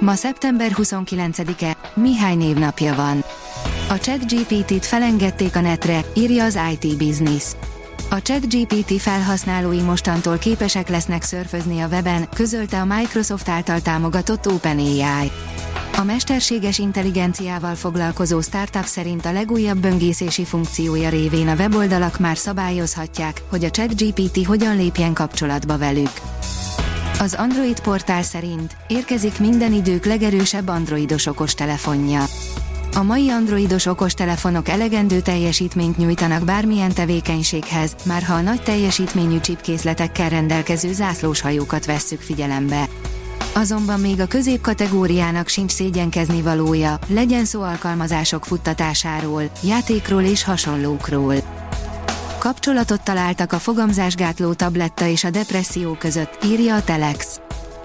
Ma szeptember 29-e, Mihály névnapja van. A ChatGPT-t felengedték a netre, írja az IT Business. A ChatGPT felhasználói mostantól képesek lesznek szörfözni a weben, közölte a Microsoft által támogatott OpenAI. A mesterséges intelligenciával foglalkozó startup szerint a legújabb böngészési funkciója révén a weboldalak már szabályozhatják, hogy a ChatGPT hogyan lépjen kapcsolatba velük. Az Android portál szerint érkezik minden idők legerősebb androidos okostelefonja. A mai androidos okostelefonok elegendő teljesítményt nyújtanak bármilyen tevékenységhez, már ha a nagy teljesítményű csipkészletekkel rendelkező zászlóshajókat vesszük figyelembe. Azonban még a középkategóriának sincs szégyenkezni valója, legyen szó alkalmazások futtatásáról, játékról és hasonlókról. Kapcsolatot találtak a fogamzásgátló tabletta és a depresszió között, írja a Telex.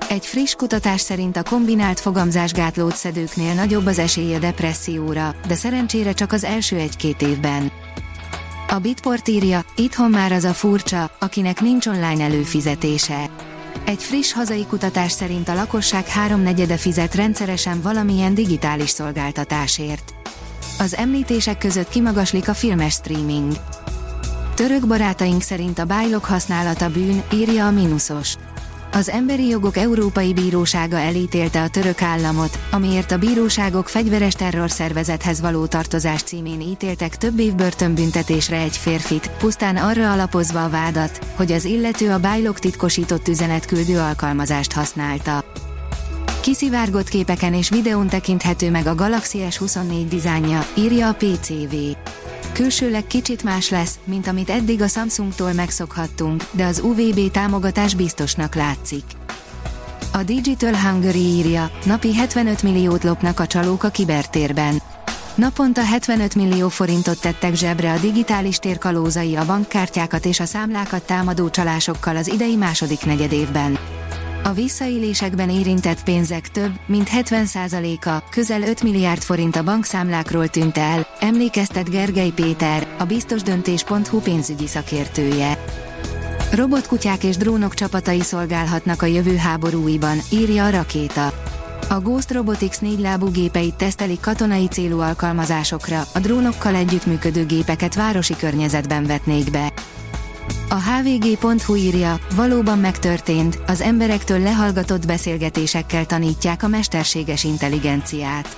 Egy friss kutatás szerint a kombinált fogamzásgátlót szedőknél nagyobb az esély a depresszióra, de szerencsére csak az első egy-két évben. A Bitport írja, itthon már az a furcsa, akinek nincs online előfizetése. Egy friss hazai kutatás szerint a lakosság háromnegyede fizet rendszeresen valamilyen digitális szolgáltatásért. Az említések között kimagaslik a filmes streaming. Török barátaink szerint a bájlok használata bűn, írja a Minusos. Az Emberi Jogok Európai Bírósága elítélte a török államot, amiért a bíróságok fegyveres terrorszervezethez való tartozás címén ítéltek több év börtönbüntetésre egy férfit, pusztán arra alapozva a vádat, hogy az illető a bájlok titkosított üzenetküldő alkalmazást használta. Kiszivárgott képeken és videón tekinthető meg a Galaxy S24 dizájnja, írja a PCV külsőleg kicsit más lesz, mint amit eddig a Samsungtól megszokhattunk, de az UVB támogatás biztosnak látszik. A Digital Hungary írja, napi 75 milliót lopnak a csalók a kibertérben. Naponta 75 millió forintot tettek zsebre a digitális tér kalózai a bankkártyákat és a számlákat támadó csalásokkal az idei második negyedévben. A visszaélésekben érintett pénzek több, mint 70%-a, közel 5 milliárd forint a bankszámlákról tűnt el, emlékeztet Gergely Péter, a biztosdöntés.hu pénzügyi szakértője. Robotkutyák és drónok csapatai szolgálhatnak a jövő háborúiban, írja a rakéta. A Ghost Robotics négylábú gépeit tesztelik katonai célú alkalmazásokra, a drónokkal együttműködő gépeket városi környezetben vetnék be. A hvg.hu írja, valóban megtörtént, az emberektől lehallgatott beszélgetésekkel tanítják a mesterséges intelligenciát.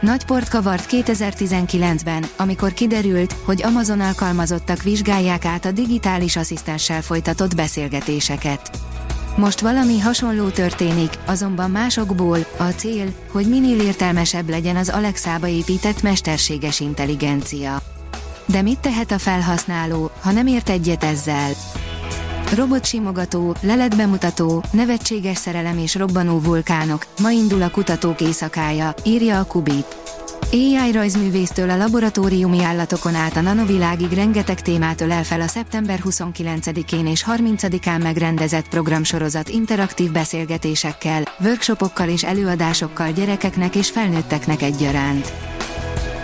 Nagy port kavart 2019-ben, amikor kiderült, hogy Amazon alkalmazottak vizsgálják át a digitális asszisztenssel folytatott beszélgetéseket. Most valami hasonló történik, azonban másokból, a cél, hogy minél értelmesebb legyen az Alexába épített mesterséges intelligencia. De mit tehet a felhasználó, ha nem ért egyet ezzel? Robotsimogató, leletbemutató, nevetséges szerelem és robbanó vulkánok, ma indul a kutatók éjszakája, írja a Kubit. AI rajzművésztől a laboratóriumi állatokon át a nanovilágig rengeteg témát ölel fel a szeptember 29-én és 30-án megrendezett programsorozat interaktív beszélgetésekkel, workshopokkal és előadásokkal gyerekeknek és felnőtteknek egyaránt.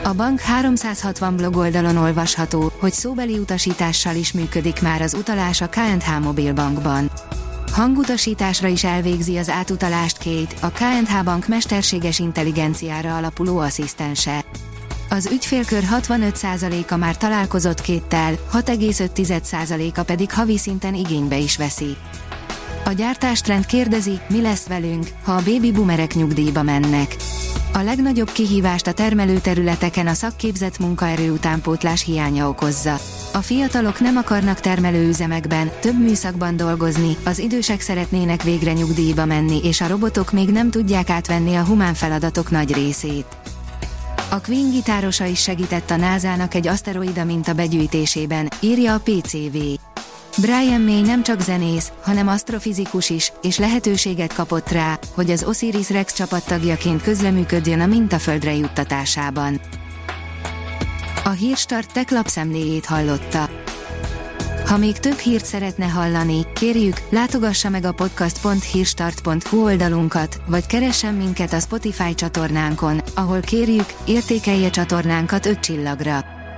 A bank 360 blog oldalon olvasható, hogy szóbeli utasítással is működik már az utalás a KNH Mobilbankban. Hangutasításra is elvégzi az átutalást két, a KNH Bank mesterséges intelligenciára alapuló asszisztense. Az ügyfélkör 65%-a már találkozott kéttel, 6,5%-a pedig havi szinten igénybe is veszi. A gyártástrend kérdezi, mi lesz velünk, ha a baby boomerek nyugdíjba mennek. A legnagyobb kihívást a termelőterületeken a szakképzett munkaerő utánpótlás hiánya okozza. A fiatalok nem akarnak termelőüzemekben, több műszakban dolgozni, az idősek szeretnének végre nyugdíjba menni és a robotok még nem tudják átvenni a humán feladatok nagy részét. A Queen gitárosa is segített a NASA-nak egy aszteroida minta begyűjtésében, írja a PCV. Brian May nem csak zenész, hanem asztrofizikus is, és lehetőséget kapott rá, hogy az Osiris Rex csapattagjaként közleműködjön a mintaföldre juttatásában. A Hírstart tech lapszemléjét hallotta. Ha még több hírt szeretne hallani, kérjük, látogassa meg a podcast.hírstart.hu oldalunkat, vagy keressen minket a Spotify csatornánkon, ahol kérjük, értékelje csatornánkat 5 csillagra.